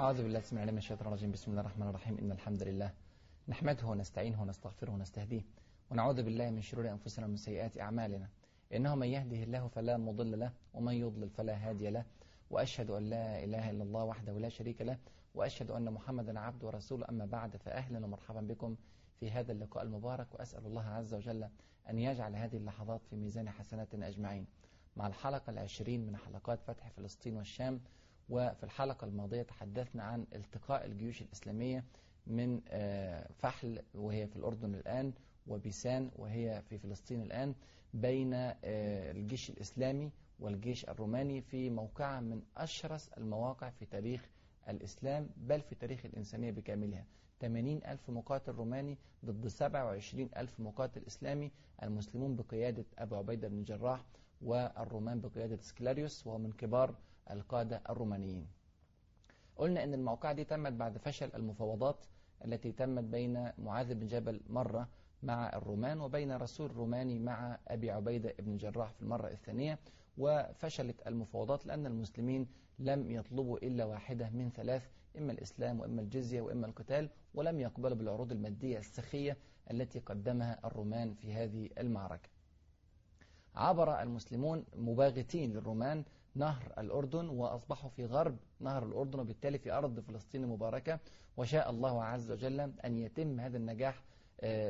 أعوذ بالله العليم من الشيطان الرجيم. بسم الله الرحمن الرحيم. إن الحمد لله نحمده ونستعينه ونستغفره ونستهديه ونعوذ بالله من شرور أنفسنا ومن سيئات أعمالنا. إنه من يهده الله فلا مضل له ومن يضلل فلا هادي له. وأشهد أن لا إله إلا الله وحده لا شريك له. وأشهد أن محمدا عبده ورسوله. أما بعد فأهلا ومرحبا بكم في هذا اللقاء المبارك. وأسأل الله عز وجل أن يجعل هذه اللحظات في ميزان حسناتنا أجمعين. مع الحلقة العشرين من حلقات فتح فلسطين والشام وفي الحلقة الماضية تحدثنا عن التقاء الجيوش الإسلامية من فحل وهي في الأردن الآن وبيسان وهي في فلسطين الآن بين الجيش الإسلامي والجيش الروماني في موقعة من أشرس المواقع في تاريخ الإسلام بل في تاريخ الإنسانية بكاملها. 80 ألف مقاتل روماني ضد 27 ألف مقاتل إسلامي المسلمون بقيادة أبو عبيدة بن جراح والرومان بقيادة سكلاريوس وهو من كبار القادة الرومانيين. قلنا أن الموقعة دي تمت بعد فشل المفاوضات التي تمت بين معاذ بن جبل مرة مع الرومان وبين رسول روماني مع أبي عبيدة بن جراح في المرة الثانية وفشلت المفاوضات لأن المسلمين لم يطلبوا إلا واحدة من ثلاث إما الإسلام وإما الجزية وإما القتال ولم يقبلوا بالعروض المادية السخية التي قدمها الرومان في هذه المعركة. عبر المسلمون مباغتين للرومان نهر الأردن وأصبحوا في غرب نهر الأردن وبالتالي في أرض فلسطين المباركة وشاء الله عز وجل أن يتم هذا النجاح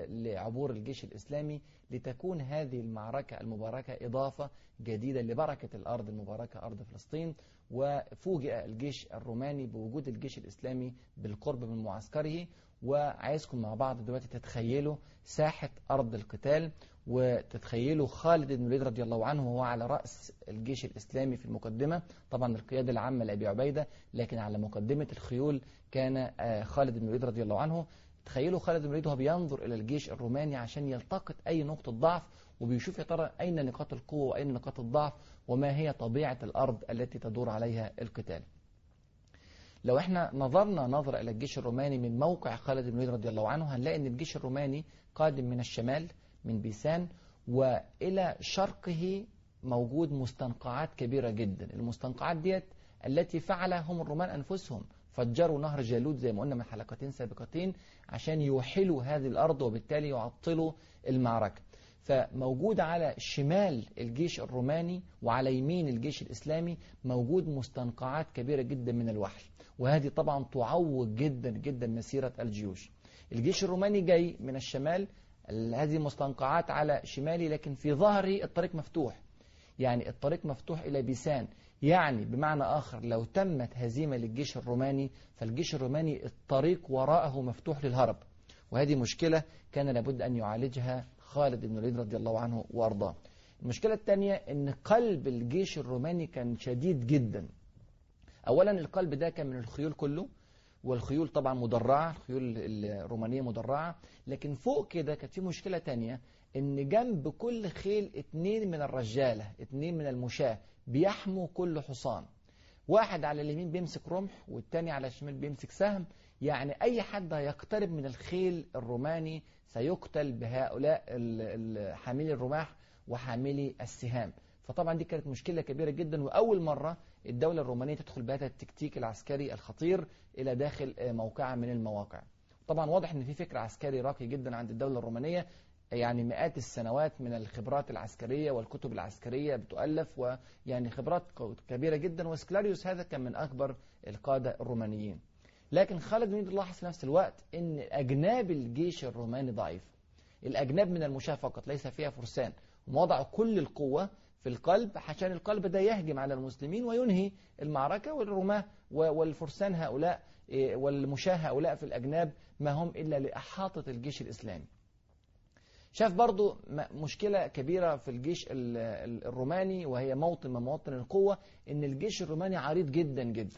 لعبور الجيش الإسلامي لتكون هذه المعركة المباركة إضافة جديدة لبركة الأرض المباركة أرض فلسطين وفوجئ الجيش الروماني بوجود الجيش الإسلامي بالقرب من معسكره. وعايزكم مع بعض دلوقتي تتخيلوا ساحة أرض القتال. وتتخيلوا خالد بن الوليد رضي الله عنه وهو على رأس الجيش الإسلامي في المقدمة. طبعا القيادة العامة لأبي عبيدة لكن على مقدمة الخيول كان خالد بن الوليد رضي الله عنه. تخيلوا خالد بن الوليد وهو بينظر إلى الجيش الروماني عشان يلتقط أي نقطة ضعف وبيشوف يا ترى أين نقاط القوة وأين نقاط الضعف وما هي طبيعة الأرض التي تدور عليها القتال. لو إحنا نظرنا نظرة إلى الجيش الروماني من موقع خالد بن الوليد رضي الله عنه هنلاقي أن الجيش الروماني قادم من الشمال من بيسان وإلى شرقه موجود مستنقعات كبيرة جدا. المستنقعات ديت التي فعلها هم الرومان أنفسهم. فجروا نهر جالوت زي ما قلنا من حلقتين سابقتين عشان يوحلوا هذه الأرض وبالتالي يعطلوا المعركة. فموجود على شمال الجيش الروماني وعلى يمين الجيش الإسلامي موجود مستنقعات كبيرة جدا من الوحل. وهذه طبعا تعوق جدا جدا مسيرة الجيوش. الجيش الروماني جاي من الشمال هذه مستنقعات على شمالي لكن في ظهري الطريق مفتوح. يعني الطريق مفتوح إلى بيسان. يعني بمعنى آخر لو تمت هزيمة للجيش الروماني فالجيش الروماني الطريق وراءه مفتوح للهرب. وهذه مشكلة كان لابد أن يعالجها خالد بن الوليد رضي الله عنه وأرضاه. المشكلة الثانية أن قلب الجيش الروماني كان شديد جدا. أولا القلب ده كان من الخيول كله والخيول طبعا مدرعة الخيول الرومانية مدرعة لكن فوق كده كانت في مشكلة تانية إن جنب كل خيل اتنين من الرجالة اتنين من المشاة بيحموا كل حصان. واحد على اليمين بيمسك رمح والتاني على الشمال بيمسك سهم. يعني أي حد هيقترب من الخيل الروماني سيقتل بهؤلاء حاملي الرماح وحاملي السهام. فطبعا دي كانت مشكلة كبيرة جدا وأول مرة الدولة الرومانية تدخل بهذا التكتيك العسكري الخطير إلى داخل موقعة من المواقع. طبعا واضح إن في فكر عسكري راقي جدا عند الدولة الرومانية يعني مئات السنوات من الخبرات العسكرية والكتب العسكرية بتؤلف ويعني خبرات كبيرة جدا. وسكلاريوس هذا كان من أكبر القادة الرومانيين. لكن خالد بن لاحظ في نفس الوقت إن أجناب الجيش الروماني ضعيف. الأجناب من المشاة فقط ليس فيها فرسان. وضعوا كل القوة في القلب عشان القلب ده يهجم على المسلمين وينهي المعركة والرماة والفرسان هؤلاء والمشاة هؤلاء في الأجناب ما هم إلا لأحاطة الجيش الإسلامي. شاف برضو مشكلة كبيرة في الجيش الروماني وهي موطن من مواطن القوة إن الجيش الروماني عريض جدا جدا.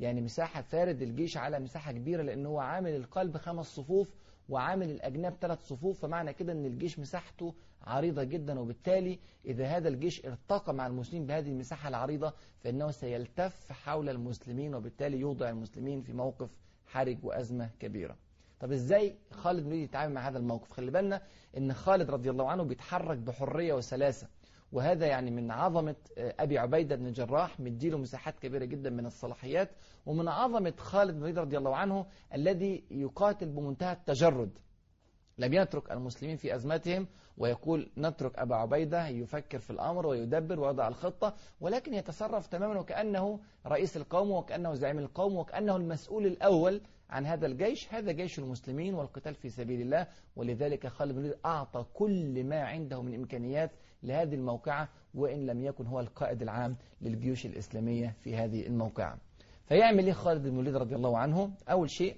يعني مساحة فارد الجيش على مساحة كبيرة لأن هو عامل القلب خمس صفوف وعامل الأجناب ثلاث صفوف فمعنى كده أن الجيش مساحته عريضة جدا وبالتالي إذا هذا الجيش ارتقى مع المسلمين بهذه المساحة العريضة فإنه سيلتف حول المسلمين وبالتالي يوضع المسلمين في موقف حرج وأزمة كبيرة. طب إزاي خالد بن يتعامل مع هذا الموقف؟ خلي بالنا إن خالد رضي الله عنه بيتحرك بحرية وسلاسة. وهذا يعني من عظمة أبي عبيدة بن الجراح مديله مساحات كبيرة جدا من الصلاحيات ومن عظمة خالد بن الوليد رضي الله عنه الذي يقاتل بمنتهى التجرد. لم يترك المسلمين في أزمتهم ويقول نترك أبا عبيدة يفكر في الأمر ويدبر ويضع الخطة ولكن يتصرف تماما وكأنه رئيس القوم وكأنه زعيم القوم وكأنه المسؤول الأول عن هذا الجيش هذا جيش المسلمين والقتال في سبيل الله ولذلك خالد بن الوليد أعطى كل ما عنده من إمكانيات لهذه الموقعة وإن لم يكن هو القائد العام للجيوش الإسلامية في هذه الموقعة. فيعمل إيه خالد بن الوليد رضي الله عنه أول شيء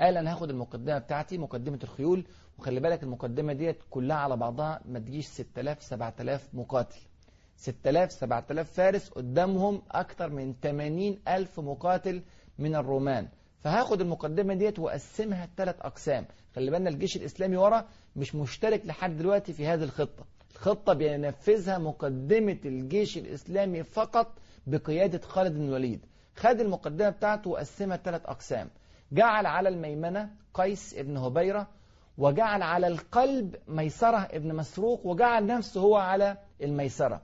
قال أنا هاخد المقدمة بتاعتي مقدمة الخيول وخلي بالك المقدمة ديت كلها على بعضها ما تجيش 6000 7000 مقاتل. 6000 7000 فارس قدامهم أكثر من 80 ألف مقاتل من الرومان. فهاخد المقدمة ديت وأقسمها ثلاث أقسام. خلي بالنا الجيش الإسلامي ورا مش مشترك لحد دلوقتي في هذه الخطة. الخطة بينفذها مقدمة الجيش الإسلامي فقط بقيادة خالد بن الوليد. خد المقدمة بتاعته وقسمها ثلاث أقسام. جعل على الميمنة قيس ابن هبيرة وجعل على القلب ميسرة ابن مسروق وجعل نفسه هو على الميسرة.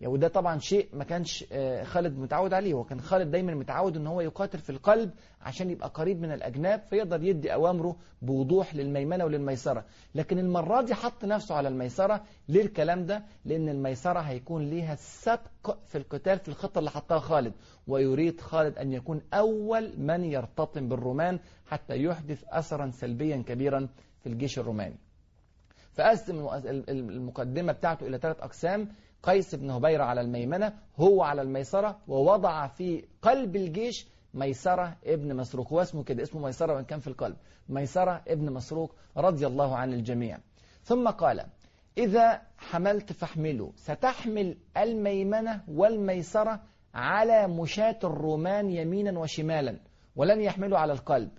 يعني وده طبعا شيء ما كانش خالد متعود عليه. وكان خالد دايما متعود إن هو يقاتل في القلب عشان يبقى قريب من الأجناب فيقدر يدي أوامره بوضوح للميمنة وللميسرة. لكن المرة دي حط نفسه على الميسرة ليه الكلام ده لأن الميسرة هيكون ليها سبق في القتال في الخطة اللي حطها خالد. ويريد خالد أن يكون أول من يرتطم بالرومان حتى يحدث اثرا سلبيا كبيرا في الجيش الروماني. فقسم المقدمة بتاعته إلى ثلاث أقسام. قيس بن هبيرة على الميمنة هو على الميسرة ووضع في قلب الجيش ميسرة ابن مسروق. هو اسمه كده اسمه ميسرة وإن كان في القلب. ميسرة ابن مسروق رضي الله عن الجميع. ثم قال إذا حملت فاحملوا ستحمل الميمنة والميسرة على مشاة الرومان يمينا وشمالا ولن يحملوا على القلب.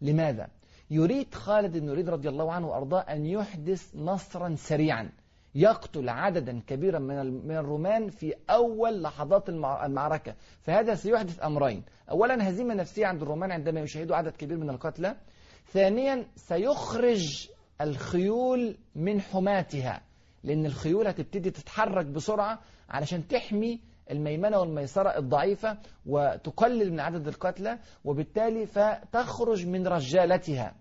لماذا؟ يريد خالد بن يريد رضي الله عنه وأرضاه أن يحدث نصرا سريعا يقتل عددا كبيرا من من الرومان في أول لحظات المعركة. فهذا سيحدث أمرين. أولا هزيمة نفسية عند الرومان عندما يشاهدوا عدد كبير من القتلى. ثانيا سيخرج الخيول من حماتها لأن الخيول هتبتدي تتحرك بسرعة علشان تحمي الميمنة والميسرة الضعيفة وتقلل من عدد القتلى وبالتالي فتخرج من رجالتها.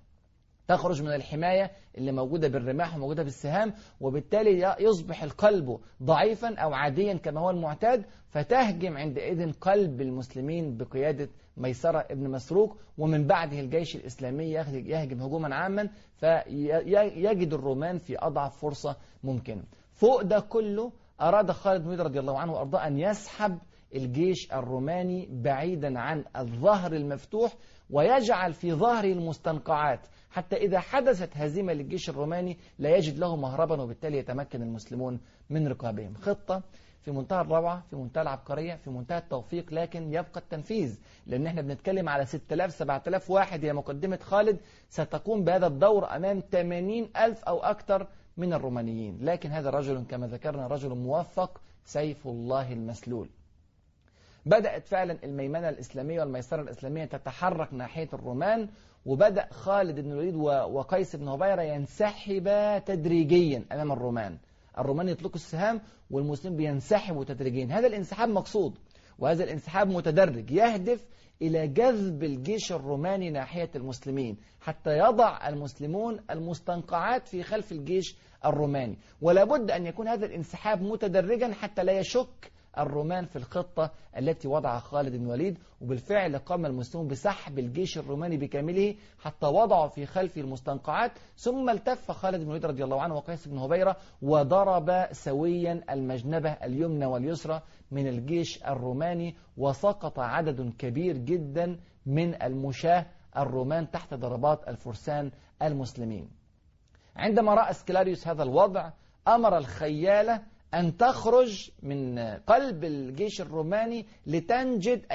تخرج من الحماية اللي موجودة بالرماح وموجودة بالسهام وبالتالي يصبح القلب ضعيفا أو عاديا كما هو المعتاد فتهجم عندئذ قلب المسلمين بقيادة ميسرة ابن مسروق ومن بعده الجيش الإسلامي يهجم هجوما عاما فيجد الرومان في أضعف فرصة ممكنة. فوق ده كله أراد خالد بن رضي الله عنه وأرضاه أن يسحب الجيش الروماني بعيدا عن الظهر المفتوح ويجعل في ظهره المستنقعات. حتى إذا حدثت هزيمة للجيش الروماني لا يجد له مهربا وبالتالي يتمكن المسلمون من رقابهم خطة في منتهى الروعة في منتهى العبقرية في منتهى التوفيق لكن يبقى التنفيذ لأن إحنا بنتكلم على 6000 7000 واحد هي مقدمة خالد ستقوم بهذا الدور أمام 80 ألف أو أكثر من الرومانيين. لكن هذا الرجل كما ذكرنا رجل موفق سيف الله المسلول. بدأت فعلا الميمنة الإسلامية والميسرة الإسلامية تتحرك ناحية الرومان وبدأ خالد بن الوليد وقيس بن هبيرة ينسحبا تدريجيا أمام الرومان. الرومان يطلقوا السهام والمسلمين بينسحبوا تدريجيا. هذا الانسحاب مقصود وهذا الانسحاب متدرج. يهدف إلى جذب الجيش الروماني ناحية المسلمين حتى يضع المسلمون المستنقعات في خلف الجيش الروماني. ولا بد أن يكون هذا الانسحاب متدرجا حتى لا يشك الرومان في الخطة التي وضعها خالد بن الوليد وبالفعل قام المسلمون بسحب الجيش الروماني بكامله حتى وضعوا في خلف المستنقعات ثم التف خالد بن الوليد رضي الله عنه وقيس بن هبيرة وضرب سويا المجنبة اليمنى واليسرى من الجيش الروماني وسقط عدد كبير جدا من المشاة الرومان تحت ضربات الفرسان المسلمين. عندما رأى سكلاريوس هذا الوضع أمر الخيالة أن تخرج من قلب الجيش الروماني لتنجد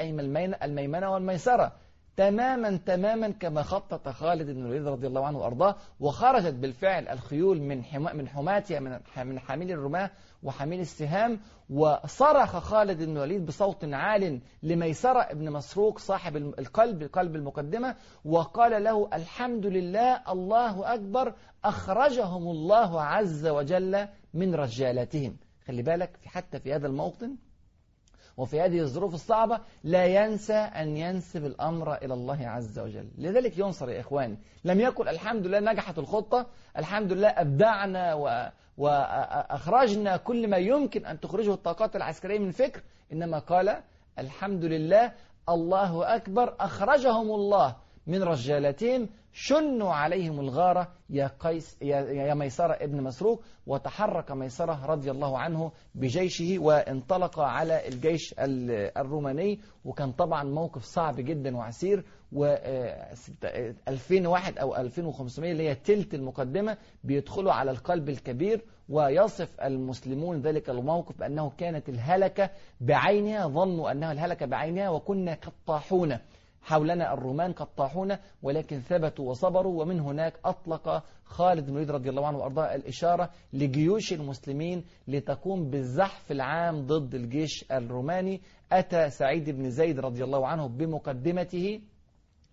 الميمنة والميسرة. تماما تماما كما خطط خالد بن الوليد رضي الله عنه وأرضاه وخرجت بالفعل الخيول من حما من حماتها من من حامل الرماة وحامل السهام وصرخ خالد بن الوليد بصوت عال لميسرة ابن مسروق صاحب القلب قلب المقدمة وقال له الحمد لله الله أكبر أخرجهم الله عز وجل من رجالتهم خلي بالك في حتى في هذا الموطن وفي هذه الظروف الصعبة لا ينسى أن ينسب الأمر إلى الله عز وجل. لذلك ينصر يا إخواني لم يقل الحمد لله نجحت الخطة الحمد لله أبدعنا و... وأخرجنا كل ما يمكن أن تخرجه الطاقات العسكرية من فكر. إنما قال الحمد لله الله أكبر أخرجهم الله من رجالتهم شنوا عليهم الغارة يا, قيس يا, ميسرة ابن مسروق وتحرك ميسرة رضي الله عنه بجيشه وانطلق على الجيش الروماني. وكان طبعا موقف صعب جدا وعسير و 2000 واحد أو 2500 اللي هي تلت المقدمة بيدخلوا على القلب الكبير ويصف المسلمون ذلك الموقف بأنه كانت الهلكة بعينها ظنوا أنها الهلكة بعينها وكنا كالطاحونة حولنا الرومان قد طاحونا ولكن ثبتوا وصبروا ومن هناك أطلق خالد بن الوليد رضي الله عنه وأرضاه الإشارة لجيوش المسلمين لتقوم بالزحف العام ضد الجيش الروماني. أتى سعيد بن زيد رضي الله عنه بمقدمته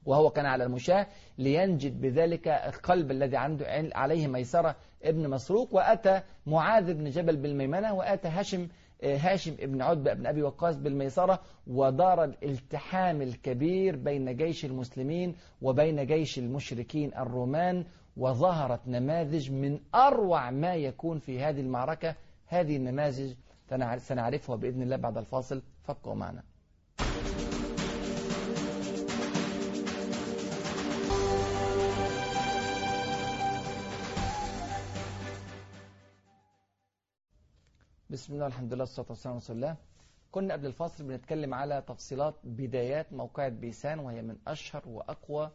وهو كان على المشاة لينجد بذلك القلب الذي عنده عليه ميسرة ابن مسروق. وأتى معاذ بن جبل بالميمنة وأتى هاشم هاشم ابن عتبة ابن أبي وقاص بالميسرة ودار الالتحام الكبير بين جيش المسلمين وبين جيش المشركين الرومان وظهرت نماذج من أروع ما يكون في هذه المعركة. هذه النماذج سنعرفها بإذن الله بعد الفاصل. فابقوا معنا. بسم الله الحمد لله والصلاة والسلام على رسول الله. كنا قبل الفاصل بنتكلم على تفصيلات بدايات موقعة بيسان وهي من أشهر وأقوى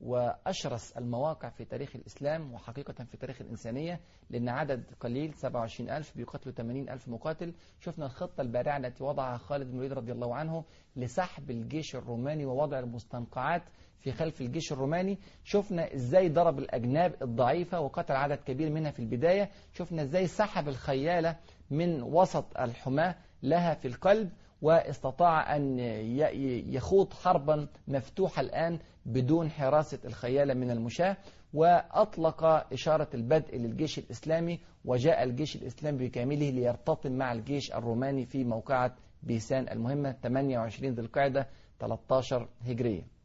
وأشرس المواقع في تاريخ الإسلام وحقيقة في تاريخ الإنسانية لأن عدد قليل 27 ألف بيقاتلوا 80 ألف مقاتل. شفنا الخطة البارعة التي وضعها خالد بن الوليد رضي الله عنه لسحب الجيش الروماني ووضع المستنقعات في خلف الجيش الروماني شفنا إزاي ضرب الأجناب الضعيفة وقتل عدد كبير منها في البداية شفنا إزاي سحب الخيالة من وسط الحماة لها في القلب واستطاع أن يخوض حربا مفتوحة الآن بدون حراسة الخيالة من المشاة. وأطلق إشارة البدء للجيش الإسلامي وجاء الجيش الإسلامي بكامله ليرتطم مع الجيش الروماني في موقعة بيسان المهمة 28 ذي القعدة 13 هجرية.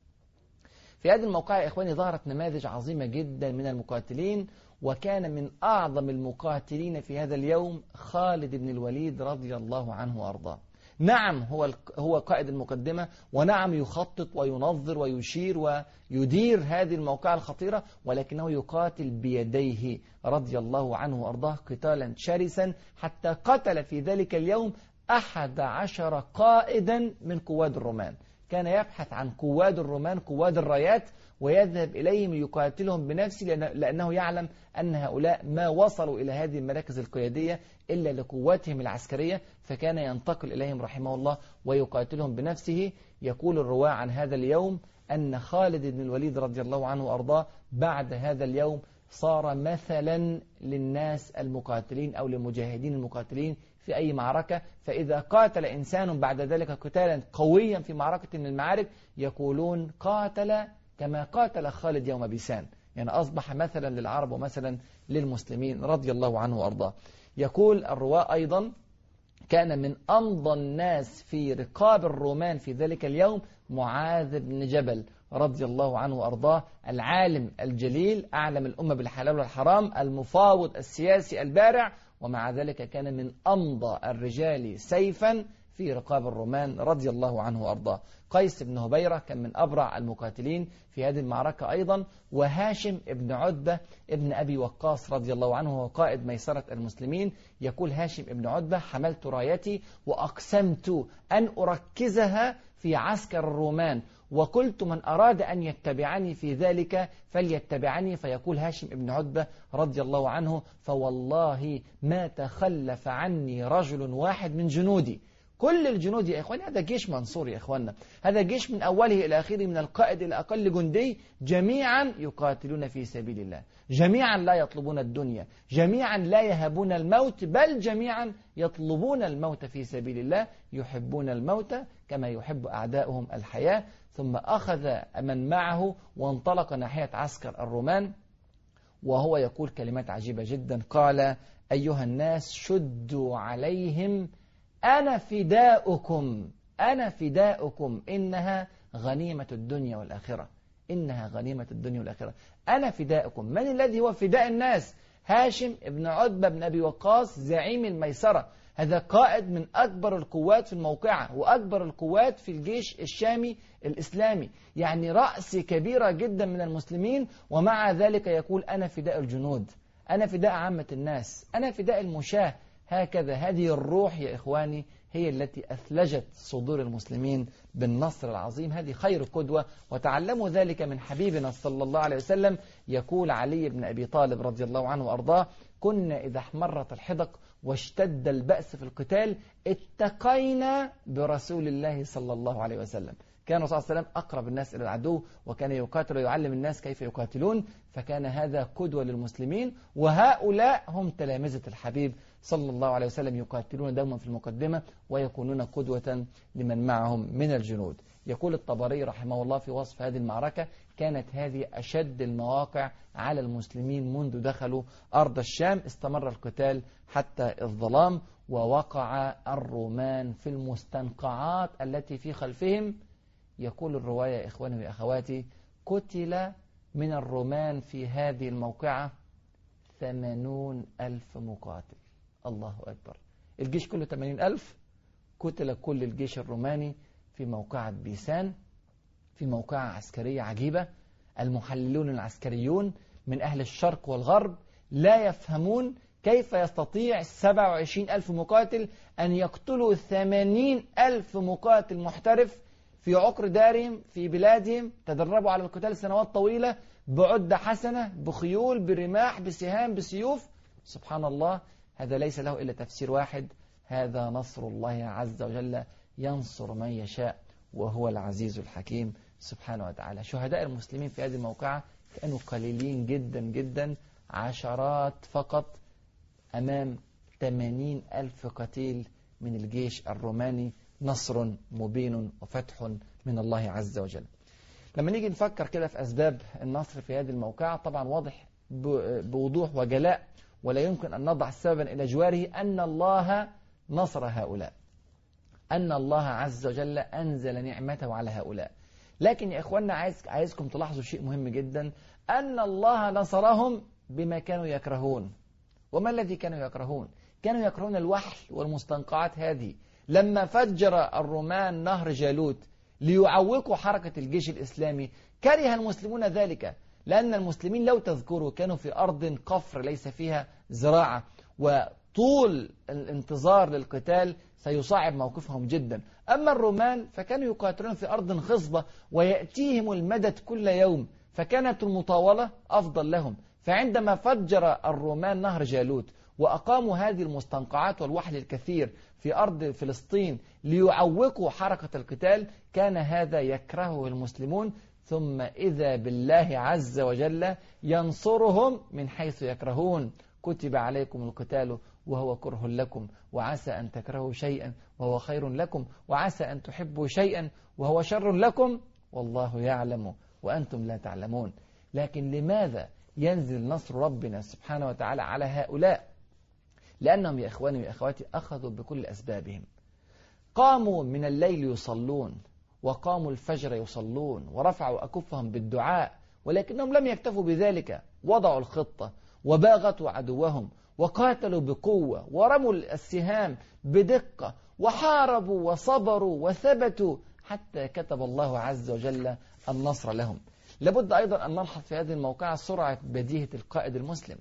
في هذه الموقعة يا إخواني ظهرت نماذج عظيمة جدا من المقاتلين وكان من أعظم المقاتلين في هذا اليوم خالد بن الوليد رضي الله عنه وأرضاه. نعم هو هو قائد المقدمة ونعم يخطط وينظر ويشير ويدير هذه الموقعة الخطيرة ولكنه يقاتل بيديه رضي الله عنه وأرضاه قتالا شرسا حتى قتل في ذلك اليوم أحد عشر قائدا من قواد الرومان. كان يبحث عن قواد الرومان قواد الرايات ويذهب إليهم ليقاتلهم بنفسه لأنه يعلم أن هؤلاء ما وصلوا إلى هذه المراكز القيادية إلا لقواتهم العسكرية فكان ينتقل إليهم رحمه الله ويقاتلهم بنفسه. يقول الرواة عن هذا اليوم أن خالد بن الوليد رضي الله عنه وأرضاه بعد هذا اليوم صار مثلا للناس المقاتلين أو للمجاهدين المقاتلين في أي معركة فإذا قاتل إنسان بعد ذلك قتالا قويا في معركة من المعارك يقولون قاتل كما قاتل خالد يوم بيسان. يعني أصبح مثلا للعرب ومثلا للمسلمين رضي الله عنه وأرضاه. يقول الرواة أيضا كان من أمضى الناس في رقاب الرومان في ذلك اليوم معاذ بن جبل رضي الله عنه وأرضاه العالم الجليل أعلم الأمة بالحلال والحرام المفاوض السياسي البارع ومع ذلك كان من أمضى الرجال سيفا في رقاب الرومان رضي الله عنه وأرضاه. قيس بن هبيرة كان من أبرع المقاتلين في هذه المعركة أيضا وهاشم بن عدة ابن أبي وقاص رضي الله عنه هو قائد ميسرة المسلمين يقول هاشم بن عدة حملت رايتي وأقسمت أن أركزها في عسكر الرومان وقلت من أراد أن يتبعني في ذلك فليتبعني فيقول هاشم بن عتبة رضي الله عنه فوالله ما تخلف عني رجل واحد من جنودي. كل الجنود يا إخواني هذا جيش منصور يا إخواننا. هذا جيش من أوله إلى آخره من القائد إلى أقل جندي جميعا يقاتلون في سبيل الله. جميعا لا يطلبون الدنيا. جميعا لا يهبون الموت بل جميعا يطلبون الموت في سبيل الله يحبون الموت كما يحب أعداؤهم الحياة. ثم أخذ من معه وانطلق ناحية عسكر الرومان وهو يقول كلمات عجيبة جدا. قال أيها الناس شدوا عليهم أنا فداؤكم أنا فداؤكم إنها غنيمة الدنيا والآخرة. إنها غنيمة الدنيا والآخرة. أنا فداؤكم. من الذي هو فداء الناس؟ هاشم ابن عتبة بن أبي وقاص زعيم الميسرة. هذا قائد من أكبر القوات في الموقعة وأكبر القوات في الجيش الشامي الإسلامي. يعني رأس كبيرة جدا من المسلمين ومع ذلك يقول أنا فداء الجنود. أنا فداء عامة الناس. أنا فداء المشاة. هكذا. هذه الروح يا إخواني هي التي أثلجت صدور المسلمين بالنصر العظيم. هذه خير قدوة وتعلموا ذلك من حبيبنا صلى الله عليه وسلم يقول علي بن أبي طالب رضي الله عنه وأرضاه كنا إذا احمرت الحدق واشتد البأس في القتال اتقينا برسول الله صلى الله عليه وسلم. كان صلى الله عليه وسلم أقرب الناس إلى العدو وكان يقاتل ويعلم الناس كيف يقاتلون فكان هذا قدوة للمسلمين وهؤلاء هم تلامذة الحبيب صلى الله عليه وسلم يقاتلون دوما في المقدمة ويكونون قدوة لمن معهم من الجنود. يقول الطبري رحمه الله في وصف هذه المعركة كانت هذه أشد المواقع على المسلمين منذ دخلوا أرض الشام استمر القتال حتى الظلام ووقع الرومان في المستنقعات التي في خلفهم. يقول الرواية إخواني وأخواتي قتل من الرومان في هذه الموقعة ثمانون ألف مقاتل. الله أكبر. الجيش كله ثمانين ألف. قتل كل الجيش الروماني في موقعة بيسان في موقعة عسكرية عجيبة. المحللون العسكريون من أهل الشرق والغرب لا يفهمون كيف يستطيع 27 ألف مقاتل أن يقتلوا 80 ألف مقاتل محترف في عقر دارهم في بلادهم. تدربوا على القتال سنوات طويلة بعدة حسنة بخيول برماح بسهام بسيوف. سبحان الله هذا ليس له إلا تفسير واحد هذا نصر الله عز وجل ينصر من يشاء وهو العزيز الحكيم سبحانه وتعالى. شهداء المسلمين في هذه الموقعة كانوا قليلين جدا جدا عشرات فقط أمام 80 ألف قتيل من الجيش الروماني نصر مبين وفتح من الله عز وجل. لما نيجي نفكر كده في أسباب النصر في هذه الموقعة طبعا واضح بوضوح وجلاء ولا يمكن أن نضع سببا إلى جواره أن الله نصر هؤلاء. أن الله عز وجل أنزل نعمته على هؤلاء. لكن يا إخواننا عايز عايزكم تلاحظوا شيء مهم جدا. أن الله نصرهم بما كانوا يكرهون. وما الذي كانوا يكرهون؟ كانوا يكرهون الوحل والمستنقعات هذه. لما فجر الرومان نهر جالوت ليعوقوا حركة الجيش الإسلامي كره المسلمون ذلك. لأن المسلمين لو تذكروا كانوا في أرض قفر ليس فيها زراعة وطول الانتظار للقتال سيصعب موقفهم جدا. أما الرومان فكانوا يقاتلون في أرض خصبة ويأتيهم المدد كل يوم فكانت المطاولة أفضل لهم. فعندما فجر الرومان نهر جالوت وأقاموا هذه المستنقعات والوحل الكثير في أرض فلسطين ليعوقوا حركة القتال كان هذا يكرهه المسلمون ثم إذا بالله عز وجل ينصرهم من حيث يكرهون. كتب عليكم القتال وهو كره لكم وعسى أن تكرهوا شيئا وهو خير لكم وعسى أن تحبوا شيئا وهو شر لكم والله يعلم وأنتم لا تعلمون. لكن لماذا ينزل نصر ربنا سبحانه وتعالى على هؤلاء؟ لأنهم يا إخواني وأخواتي أخذوا بكل أسبابهم. قاموا من الليل يصلون. وقاموا الفجر يصلون ورفعوا أكفهم بالدعاء ولكنهم لم يكتفوا بذلك وضعوا الخطة وباغتوا عدوهم وقاتلوا بقوة ورموا السهام بدقة وحاربوا وصبروا وثبتوا حتى كتب الله عز وجل النصر لهم. لابد أيضا أن نلحظ في هذه الموقعة سرعة بديهة القائد المسلم.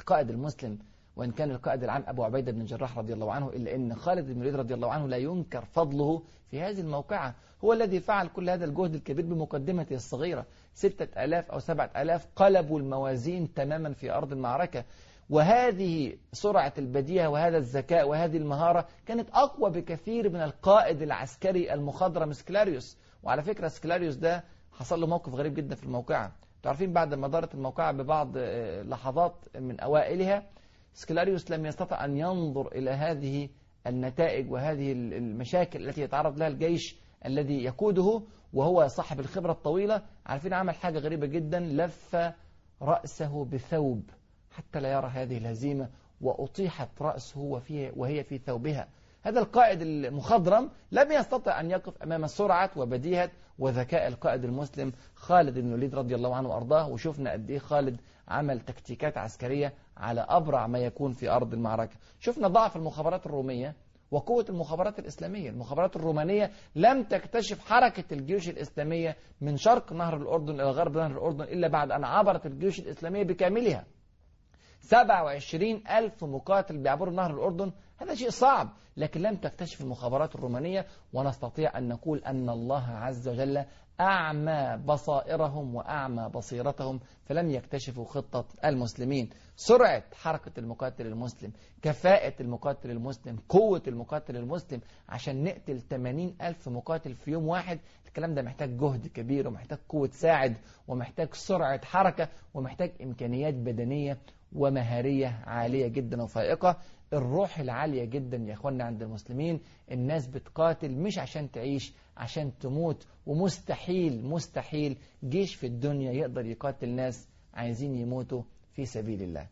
القائد المسلم وإن كان القائد العام أبو عبيدة بن الجراح رضي الله عنه إلا أن خالد بن الوليد رضي الله عنه لا ينكر فضله في هذه الموقعة. هو الذي فعل كل هذا الجهد الكبير بمقدمته الصغيرة. ستة ألاف أو سبعة ألاف قلبوا الموازين تماما في أرض المعركة. وهذه سرعة البديهة وهذا الذكاء وهذه المهارة كانت أقوى بكثير من القائد العسكري المخضرم سكلاريوس. وعلى فكرة سكلاريوس ده حصل له موقف غريب جدا في الموقعة. تعرفين بعد ما دارت الموقعة ببعض آه، لحظات من أوائلها سكلاريوس لم يستطع أن ينظر إلى هذه النتائج وهذه المشاكل التي يتعرض لها الجيش الذي يقوده وهو صاحب الخبرة الطويلة. عارفين عمل حاجة غريبة جدا لف رأسه بثوب حتى لا يرى هذه الهزيمة وأطيحت رأسه وفيه وهي في ثوبها. هذا القائد المخضرم لم يستطع أن يقف أمام سرعة وبديهة وذكاء القائد المسلم خالد بن الوليد رضي الله عنه وأرضاه. وشفنا قد إيه خالد عمل تكتيكات عسكرية على أبرع ما يكون في أرض المعركة. شفنا ضعف المخابرات الرومية وقوة المخابرات الإسلامية. المخابرات الرومانية لم تكتشف حركة الجيوش الإسلامية من شرق نهر الأردن إلى غرب نهر الأردن إلا بعد أن عبرت الجيوش الإسلامية بكاملها. 27 ألف مقاتل بيعبروا نهر الأردن. هذا شيء صعب لكن لم تكتشف المخابرات الرومانية. ونستطيع أن نقول أن الله عز وجل أعمى بصائرهم وأعمى بصيرتهم فلم يكتشفوا خطة المسلمين. سرعة حركة المقاتل المسلم كفاءة المقاتل المسلم قوة المقاتل المسلم. عشان نقتل 80 ألف مقاتل في يوم واحد الكلام ده محتاج جهد كبير ومحتاج قوة ساعد ومحتاج سرعة حركة ومحتاج إمكانيات بدنية ومهارية عالية جدا وفائقة. الروح العالية جدا يا اخوانا عند المسلمين. الناس بتقاتل مش عشان تعيش عشان تموت. ومستحيل مستحيل جيش في الدنيا يقدر يقاتل ناس عايزين يموتوا في سبيل الله.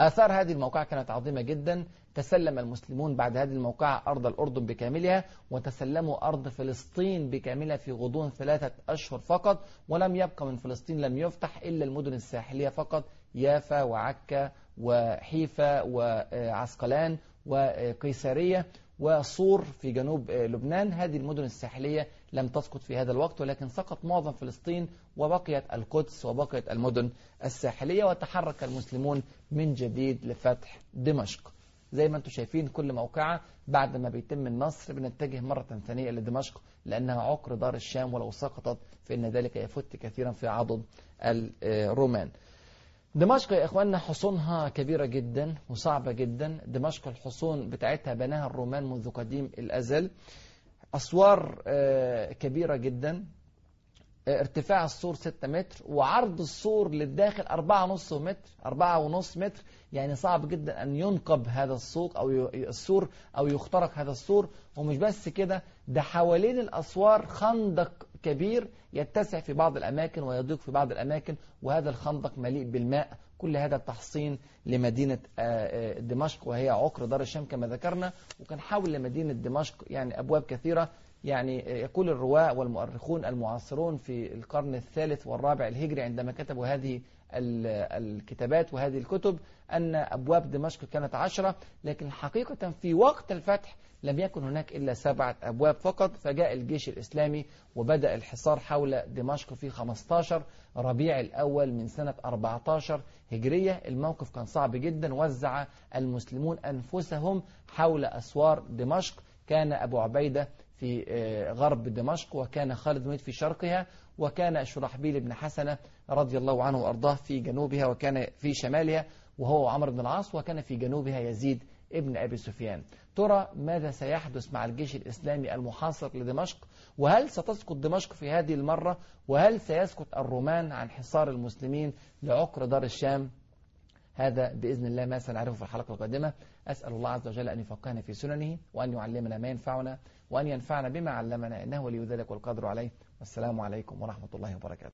آثار هذه الموقعة كانت عظيمة جدا. تسلم المسلمون بعد هذه الموقعة أرض الأردن بكاملها وتسلموا أرض فلسطين بكاملها في غضون ثلاثة أشهر فقط ولم يبقى من فلسطين لم يفتح إلا المدن الساحلية فقط. يافا وعكا وحيفا وعسقلان وقيسارية وصور في جنوب لبنان. هذه المدن الساحلية لم تسقط في هذا الوقت ولكن سقط معظم فلسطين وبقيت القدس وبقيت المدن الساحلية وتحرك المسلمون من جديد لفتح دمشق. زي ما أنتم شايفين كل موقعة بعد ما بيتم النصر بنتجه مرة ثانية لدمشق لأنها عقر دار الشام ولو سقطت فإن ذلك يفت كثيرا في عضد الرومان. دمشق يا إخواننا حصونها كبيرة جدا وصعبة جدا. دمشق الحصون بتاعتها بناها الرومان منذ قديم الأزل. أسوار كبيرة جدا. ارتفاع السور 6 متر وعرض السور للداخل 4.5 متر 4.5 متر. يعني صعب جدا أن ينقب هذا السوق أو السور أو يخترق هذا السور. ومش بس كده ده حوالين الأسوار خندق كبير يتسع في بعض الأماكن ويضيق في بعض الأماكن وهذا الخندق مليء بالماء. كل هذا تحصين لمدينة دمشق وهي عقر دار الشام كما ذكرنا. وكان حول لمدينة دمشق يعني أبواب كثيرة يعني يقول الرواة والمؤرخون المعاصرون في القرن الثالث والرابع الهجري عندما كتبوا هذه الكتابات وهذه الكتب أن أبواب دمشق كانت عشرة لكن حقيقة في وقت الفتح لم يكن هناك إلا سبعة أبواب فقط. فجاء الجيش الإسلامي وبدأ الحصار حول دمشق في 15 ربيع الأول من سنة 14 هجرية. الموقف كان صعب جدا وزع المسلمون أنفسهم حول أسوار دمشق. كان أبو عبيدة في غرب دمشق وكان خالد بن في شرقها وكان شرحبيل بن حسنة رضي الله عنه وأرضاه في جنوبها وكان في شمالها. وهو عمرو بن العاص وكان في جنوبها يزيد ابن أبي سفيان. ترى ماذا سيحدث مع الجيش الإسلامي المحاصر لدمشق؟ وهل ستسقط دمشق في هذه المرة؟ وهل سيسقط الرومان عن حصار المسلمين لعقر دار الشام؟ هذا بإذن الله ما سنعرفه في الحلقة القادمة. أسأل الله عز وجل أن يفقهنا في سننه وأن يعلمنا ما ينفعنا وأن ينفعنا بما علمنا إنه ولي ذلك والقدر عليه. والسلام عليكم ورحمة الله وبركاته.